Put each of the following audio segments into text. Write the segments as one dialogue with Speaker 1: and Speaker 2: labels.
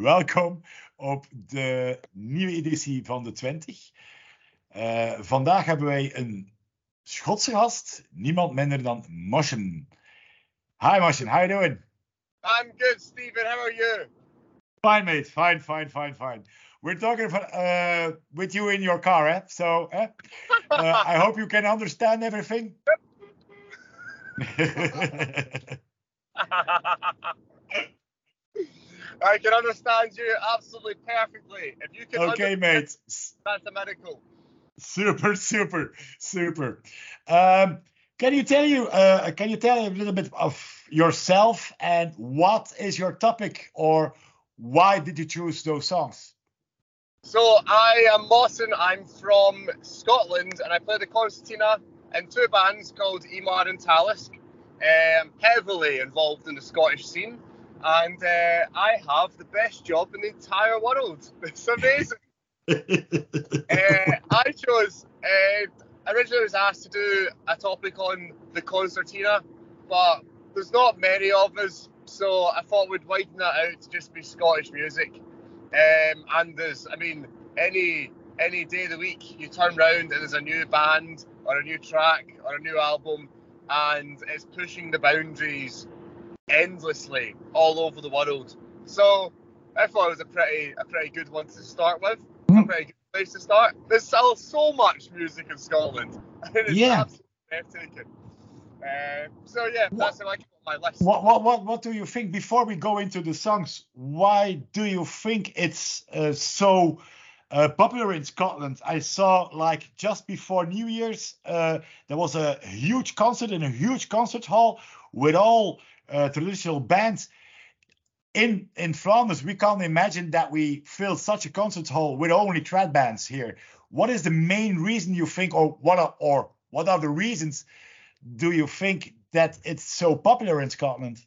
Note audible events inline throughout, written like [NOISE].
Speaker 1: welkom op de nieuwe editie van de 20. Uh, vandaag hebben wij een Schotse gast, niemand minder dan Moshen. Hi Moshen, how you doing?
Speaker 2: I'm good, Stephen. How are you?
Speaker 1: Fine, mate. Fine, fine, fine, fine. We're talking about, uh, with you in your car, eh? So eh? uh, I hope you can understand everything. [LAUGHS] [LAUGHS]
Speaker 2: I can understand you absolutely perfectly. If you can,
Speaker 1: okay, mate.
Speaker 2: Medical.
Speaker 1: Super, [LAUGHS] super, super. Um, can you tell you? Uh, can you tell a little bit of yourself and what is your topic, or why did you choose those songs?
Speaker 2: So I am Mohsen. I'm from Scotland, and I play the concertina in two bands called Ímar and Talisk. Um, heavily involved in the Scottish scene and uh, I have the best job in the entire world. [LAUGHS] It's amazing. [LAUGHS] uh, I chose. Uh, originally, I was asked to do a topic on the concertina, but there's not many of us, so I thought we'd widen that out to just be Scottish music. Um, and there's, I mean, any any day of the week you turn around and there's a new band or a new track or a new album, and it's pushing the boundaries endlessly all over the world. So I thought it was a pretty a pretty good one to start with. Mm. A hmm. pretty good place to start. There's still so much music in Scotland. [LAUGHS] it's
Speaker 1: yeah.
Speaker 2: Uh, so yeah, what, that's like my list.
Speaker 1: What, what what what do you think before we go into the songs? Why do you think it's uh, so uh, popular in Scotland? I saw like just before New Year's uh, there was a huge concert in a huge concert hall with all uh, traditional bands in in Flanders, we can't imagine that we fill such a concert hall with only trad bands here. What is the main reason you think, or what are, or what are the reasons do you think that it's so popular in Scotland?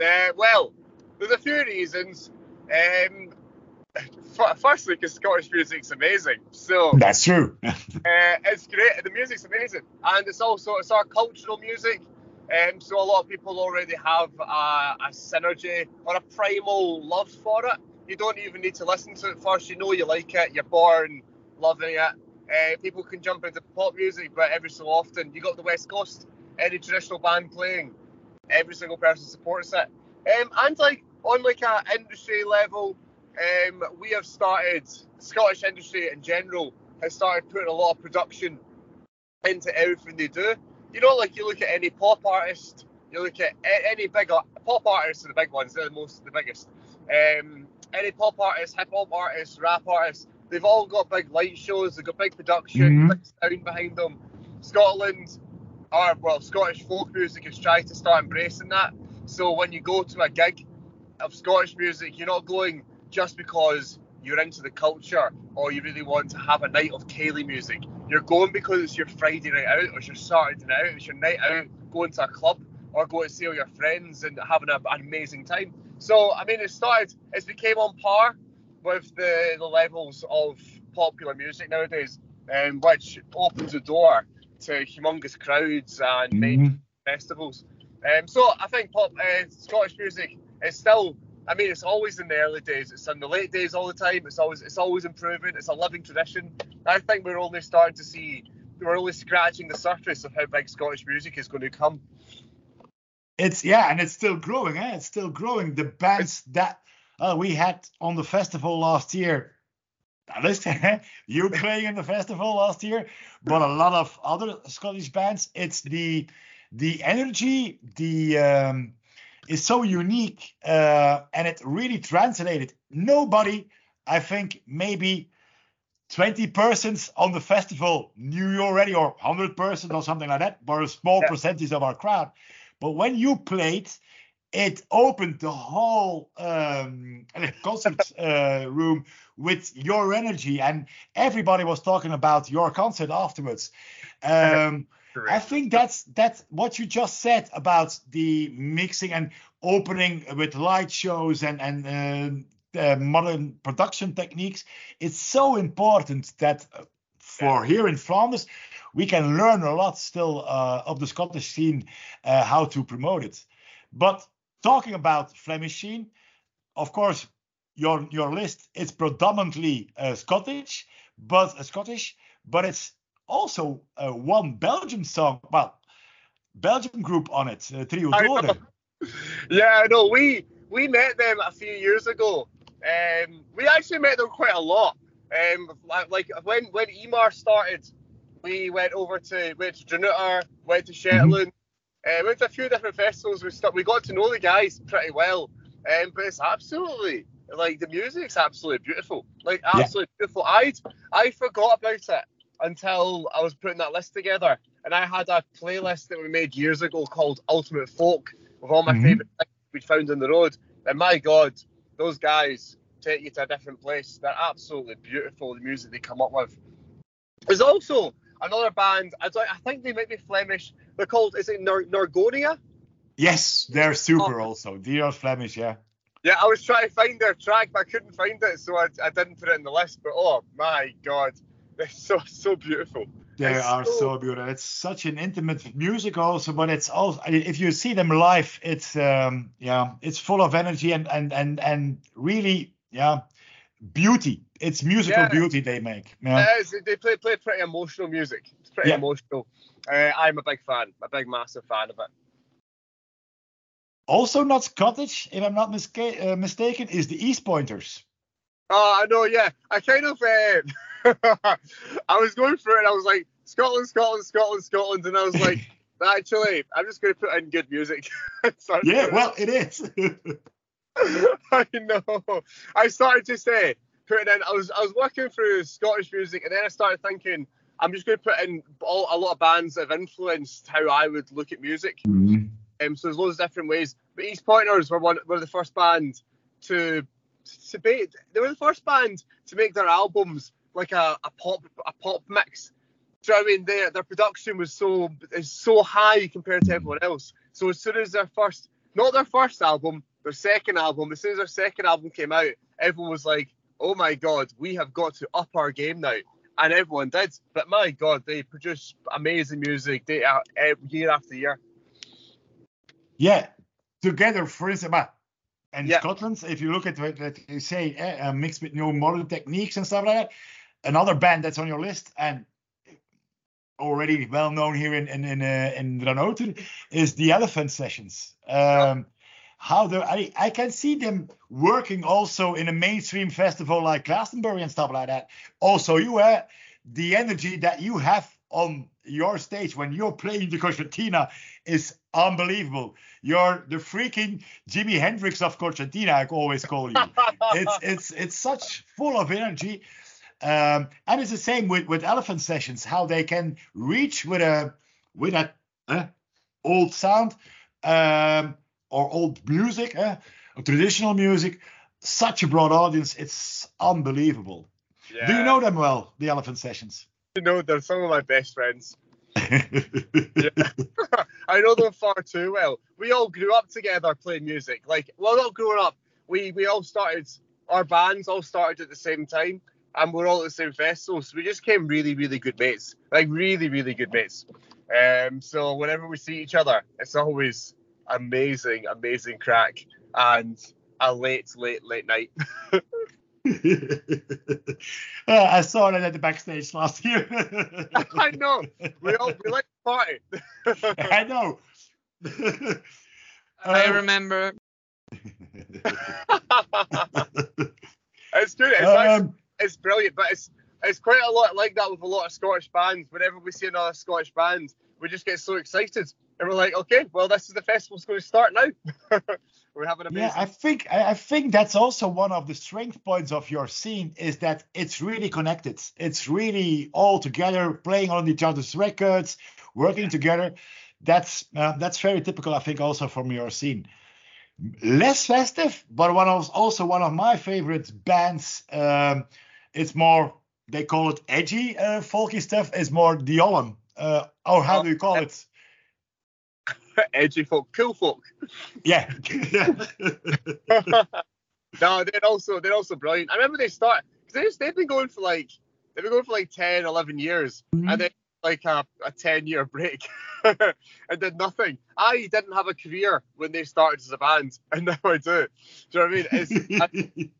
Speaker 2: Uh, well, there's a few reasons. Um, firstly, because Scottish music's amazing. So
Speaker 1: that's true. [LAUGHS]
Speaker 2: uh, it's great. The music's amazing, and it's also it's our cultural music. Um, so a lot of people already have a, a, synergy or a primal love for it. You don't even need to listen to it first. You know you like it. You're born loving it. Uh, people can jump into pop music, but every so often you got the West Coast, any traditional band playing, every single person supports it. Um, and like on like a industry level, um, we have started Scottish industry in general has started putting a lot of production into everything they do you know, like you look at any pop artist, you look at any big pop artists are the big ones. They're the most, the biggest. Um, any pop artists, hip hop artists, rap artists, they've all got big light shows. They've got big production, mm-hmm. big sound behind them. Scotland, or well, Scottish folk music is trying to start embracing that. So when you go to a gig of Scottish music, you're not going just because you're into the culture or you really want to have a night of Ceilidh music. You're going because it's your Friday night out, or it's your Saturday night out, it's your night out, going to a club, or going to see all your friends and having a, an amazing time. So, I mean, it started, it's became on par with the, the levels of popular music nowadays, um, which opens the door to humongous crowds and mm-hmm. festivals. Um, so, I think pop uh, Scottish music is still I mean, it's always in the early days. It's in the late days all the time. It's always it's always improving. It's a living tradition. I think we're only starting to see we're only scratching the surface of how big Scottish music is going to come.
Speaker 1: It's yeah, and it's still growing. Eh? It's still growing. The bands that uh, we had on the festival last year. Listen, [LAUGHS] you [LAUGHS] playing in the festival last year, but a lot of other Scottish bands. It's the the energy, the um, is so unique uh, and it really translated. Nobody, I think, maybe 20 persons on the festival knew you already, or 100 persons or something like that, but a small yeah. percentage of our crowd. But when you played, it opened the whole um, concert uh, room with your energy, and everybody was talking about your concert afterwards. Um, I think that's that's what you just said about the mixing and opening with light shows and and uh, modern production techniques. It's so important that uh, for here in Flanders we can learn a lot still uh, of the Scottish scene, uh, how to promote it. But talking about Flemish scene, of course, your your list is predominantly uh, Scottish, but uh, Scottish, but it's also uh, one Belgian song. Well, Belgian group on it, uh, Trio Dhoore. [LAUGHS]
Speaker 2: yeah, no, we we met them a few years ago. Um, we actually met them quite a lot. Um, like when when Ímar started, we went over to went to Dranouter, went to mm-hmm. Shetland, mm-hmm. uh, went to a few different festivals. We st- we got to know the guys pretty well. Um, but it's absolutely like the music's absolutely beautiful. Like absolutely yeah. beautiful. I I forgot about it until I was putting that list together, and I had a playlist that we made years ago called Ultimate Folk with all my mm-hmm. favorite things we found on the road. And my God, those guys take you to a different place. They're absolutely beautiful. The music they come up with. There's also another band. I, I think they might be Flemish. They're called. Is it Nar- Naragonia?
Speaker 1: Yes, they're super. Oh. Also, they are Flemish. Yeah.
Speaker 2: Yeah, I was trying to find their track, but I couldn't find it, so I, I didn't put it in the list. But oh my god, they're so so beautiful.
Speaker 1: They it's are so... so... beautiful. It's such an intimate music also, but it's also if you see them live, it's um yeah, it's full of energy and and and and really yeah, beauty. It's musical yeah. beauty they make. Yeah,
Speaker 2: yeah they play play pretty emotional music. It's pretty yeah. emotional. Uh, I'm a big fan, a big massive fan of it.
Speaker 1: Also not Scottish, if I'm not misca- uh, mistaken, is the East Pointers.
Speaker 2: Oh, I know, yeah. I kind of, uh, [LAUGHS] [LAUGHS] I was going through it and I was like, Scotland, Scotland, Scotland, Scotland, and I was like, [LAUGHS] actually, I'm just going to put in good music. [LAUGHS]
Speaker 1: yeah, well, it is.
Speaker 2: I know. I started to say, putting in, I was, I was working through Scottish music, and then I started thinking, I'm just going to put in all, a lot of bands that have influenced how I would look at music. Mm-hmm. Um, so there's loads of different ways. But East Pointers were one were the first band to to be they were the first band to make their albums like a, a pop a pop mix. Do you know what I mean? Their their production was so is so high compared to everyone else. So as soon as their first not their first album, their second album, as soon as their second album came out, everyone was like, Oh my god, we have got to up our game now. And everyone did. But my god, they produce amazing music day, uh, year after year.
Speaker 1: Yeah, together, for instance, in yeah. Scotland, if you look at what you say, eh, uh, mixed with new modern techniques and stuff like that, another band that's on your list and already well known here in in in, uh, in is the Elephant Sessions. Um, How the I, I can see them working also in a mainstream festival like Glastonbury and stuff like that. Also, you have the energy that you have on your stage when you're playing the concertina is unbelievable. You're the freaking Jimi Hendrix of concertina, I always call you. it's it's it's such full of energy. Um, and it's the same with, with elephant sessions, how they can reach with a with a uh, old sound um, or old music, uh, or traditional music, such a broad audience. It's unbelievable. Yeah. Do you know them well, the elephant sessions?
Speaker 2: You know, they're some of my best friends. [LAUGHS] [LAUGHS] I know them far too well. We all grew up together playing music. Like, well, not growing up. We we all started. Our bands all started at the same time, and we're all at the same festival. So we just became really, really good mates. Like really, really good mates. Um, so whenever we see each other, it's always amazing, amazing crack and a late, late, late night. [LAUGHS] [LAUGHS]
Speaker 1: uh, I saw it at the backstage last year. [LAUGHS]
Speaker 2: I know. We all we like to party.
Speaker 1: I know.
Speaker 3: I um, remember.
Speaker 2: it's good. It's, um, actually, it's brilliant, but it's it's quite a lot like that with a lot of Scottish bands. Whenever we see another Scottish band, we just get so excited, and we're like, okay, well, this is the festival's going to start now. [LAUGHS] We're having
Speaker 1: Yeah, I think I think that's also one of the strength points of your scene is that it's really connected. It's really all together, playing on each other's records, working yeah. together. That's uh, that's very typical, I think, also from your scene. Less festive, but one of also one of my favorite bands. Um, it's more they call it edgy, uh, folky stuff. Is more the Olllam. Uh, or how oh, do you call it? [LAUGHS]
Speaker 2: edgy folk, cool folk.
Speaker 1: Yeah. [LAUGHS]
Speaker 2: no, they're also they're also brilliant. I remember they start because they, they've been going for like they've been going for like 10, 11 years, mm-hmm. and then like a, a 10 year break [LAUGHS] and did nothing. I didn't have a career when they started as a band, and now I do. Do you know what I mean?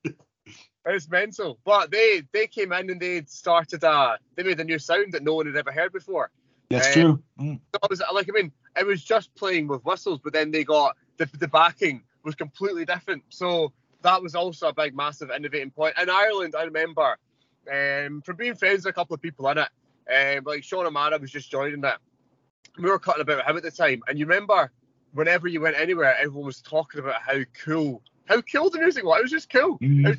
Speaker 2: It's, mental. But they they came in and they started a they made a new sound that no one had ever heard before.
Speaker 1: That's
Speaker 2: Um,
Speaker 1: true. Mm.
Speaker 2: So was like I mean, it was just playing with whistles, but then they got the the backing was completely different. So that was also a big, massive innovating point. In Ireland, I remember um, from being friends with a couple of people in it, um, like Sean O'Mara was just joining it. We were cutting about him at the time, and you remember whenever you went anywhere, everyone was talking about how cool, how cool the music was. It was just cool.
Speaker 1: Mm.
Speaker 2: It was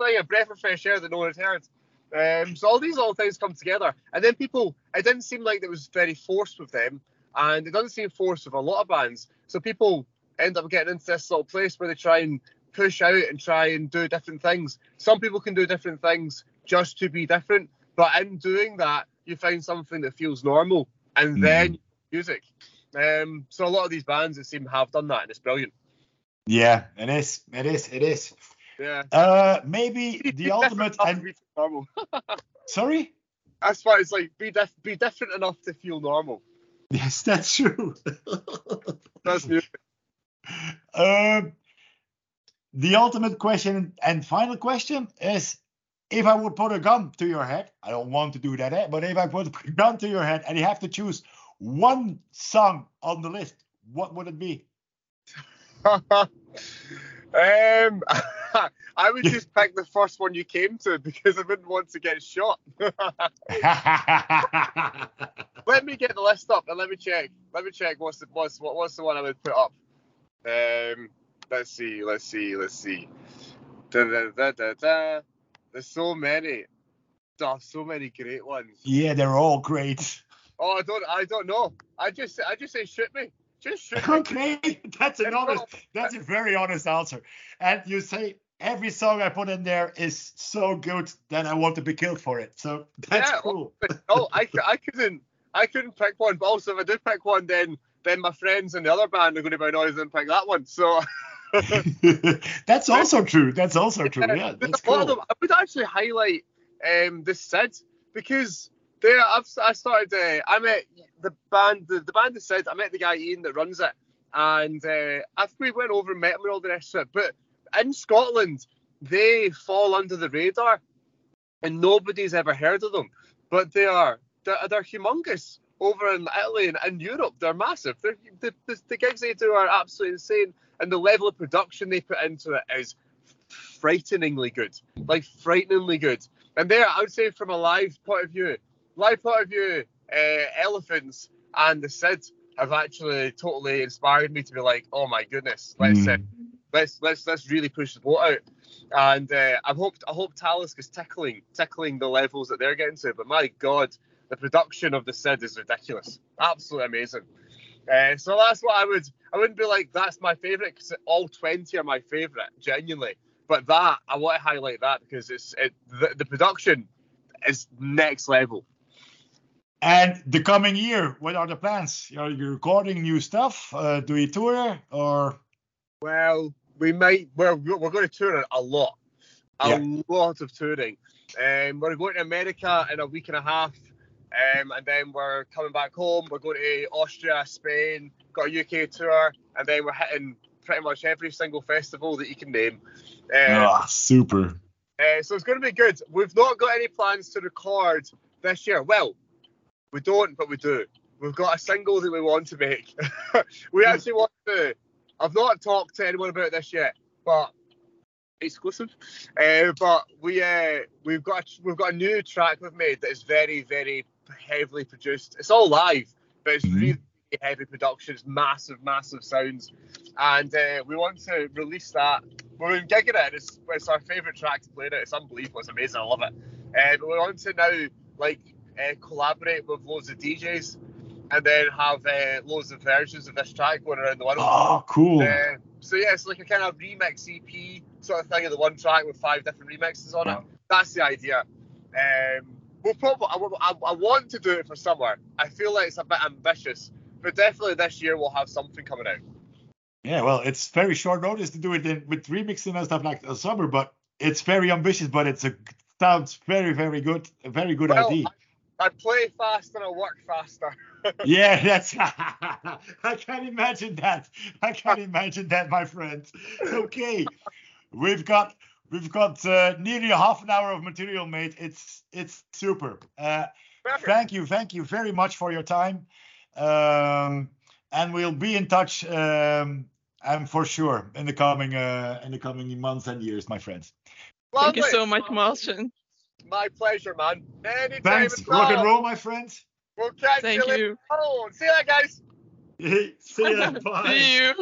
Speaker 2: like a breath of fresh air that no one had heard. Um, so all these little things come together, and then people. It didn't seem like it was very forced with them, and it doesn't seem forced with a lot of bands. So people end up getting into this little place where they try and push out and try and do different things. Some people can do different things just to be different, but in doing that, you find something that feels normal, and
Speaker 1: Mhm.
Speaker 2: then music. Um, so a lot of these bands it seem have done that, and it's brilliant.
Speaker 1: Yeah, it is. It is. It is.
Speaker 2: Yeah.
Speaker 1: Uh, maybe [LAUGHS] the ultimate.
Speaker 2: different enough to
Speaker 1: And
Speaker 2: be normal. [LAUGHS]
Speaker 1: sorry.
Speaker 2: That's why it's like be dif- be different enough to feel normal.
Speaker 1: Yes, that's true. [LAUGHS]
Speaker 2: That's music.
Speaker 1: um, the ultimate question and final question is: If I would put a gun to your head, I don't want to do that, eh? but if I put a gun to your head and you have to choose one song on the list, what would it be?
Speaker 2: Um, [LAUGHS] I would just pick the first one you came to because I wouldn't want to get shot. [LAUGHS] let me get the list up and let me check. Let me check what's the what's what, what's the one I would put up. Um, let's see, let's see, let's see. Da, da, da, da, da. There's so many. Oh, so many great ones.
Speaker 1: yeah, they're all great.
Speaker 2: Oh, I don't, I don't know. I just, I just say shoot me. Just. [LAUGHS]
Speaker 1: Okay, that's an honest. That's a very honest answer. And you say every song I put in there is so good that I want to be killed for it. So that's
Speaker 2: Yeah,
Speaker 1: cool.
Speaker 2: oh, I, I couldn't, I couldn't pick one. But also, if I do pick one, then, then my friends in the other band are going to be annoyed and pick that one. So [LAUGHS] [LAUGHS]
Speaker 1: that's also true. That's also true. Yeah, that's
Speaker 2: a lot of
Speaker 1: cool.
Speaker 2: I would actually highlight um, the Sid because there, I've, I started. Uh, I met the band, the, the band the Sid. I met the guy Ian that runs it, and uh, we went over and met him and all the rest of it. But in Scotland, they fall under the radar, and nobody's ever heard of them. But they are they're, they're humongous over in Italy and in Europe. They're massive. They're, the, the, the gigs they do are absolutely insane, and the level of production they put into it is frighteningly good, like frighteningly good. And there, I would say from a live point of view, live point of view, uh, Elephants and the Sid have actually totally inspired me to be like, oh my goodness, let's uh,
Speaker 1: Mm.
Speaker 2: let's let's let's really push the boat out. And uh, I hope I hope Talisk is tickling tickling the levels that they're getting to. But my God, the production of the Sid is ridiculous, absolutely amazing. Uh, so that's what I would I wouldn't be like that's my favorite because all twenty are my favorite genuinely. But that I want to highlight that because it's it, the, the production is next level.
Speaker 1: And the coming year, what are the plans? Are you recording new stuff? Uh, do you tour or?
Speaker 2: Well, we might. We're we're going to tour a lot, a
Speaker 1: Yeah.
Speaker 2: lot of touring. Um, we're going to America in a week and a half, um, and then we're coming back home. We're going to Austria, Spain, got a UK tour, and then we're hitting pretty much every single festival that you can name. Um,
Speaker 1: Ah, super.
Speaker 2: uh, so it's going to be good. We've not got any plans to record this year. Well, we don't, but we do. We've got a single that we want to make. [LAUGHS] we actually want to. I've not talked to anyone about this yet, but exclusive. Uh, but we uh, we've got we've got a new track we've made that is very very heavily produced. It's all live, but it's
Speaker 1: Mhm.
Speaker 2: really heavy production. It's massive, massive sounds, and uh, we want to release that. We're in gigging it. It's, it's our favourite track to play it. It's unbelievable. It's amazing. I love it. Uh, but we want to now like uh, collaborate with loads of DJs, and then have uh, loads of versions of this track going around the world.
Speaker 1: Oh, cool.
Speaker 2: Uh, so yeah, it's like a kind of remix EP sort of thing of the one track with five different remixes on it. That's the idea. Um, we'll probably I, I, want to do it for summer. I feel like it's a bit ambitious, but definitely this year we'll have something coming out.
Speaker 1: Yeah, well, it's very short notice to do it in, with remixing and stuff like the summer, but it's very ambitious, but it's a sounds very, very good. A very good
Speaker 2: Well,
Speaker 1: idea.
Speaker 2: I play fast and I work faster. [LAUGHS]
Speaker 1: Yeah, that's. [LAUGHS] I can't imagine that. I can't imagine that, my friend. Okay, we've got we've got uh, nearly a half an hour of material mate. It's it's super. Uh, thank you, thank you very much for your time. Um, and we'll be in touch. Um, and for sure in the coming uh, in the coming months and years, my friends.
Speaker 3: Thank you so much, Martin.
Speaker 2: My pleasure, man. Anytime
Speaker 1: Thanks,
Speaker 2: at
Speaker 1: rock and roll, my friends.
Speaker 2: We'll catch
Speaker 3: Thank
Speaker 2: you later.
Speaker 3: you.
Speaker 2: Oh, see you, guys. [LAUGHS]
Speaker 1: See you. [LAUGHS] Bye.
Speaker 3: See you.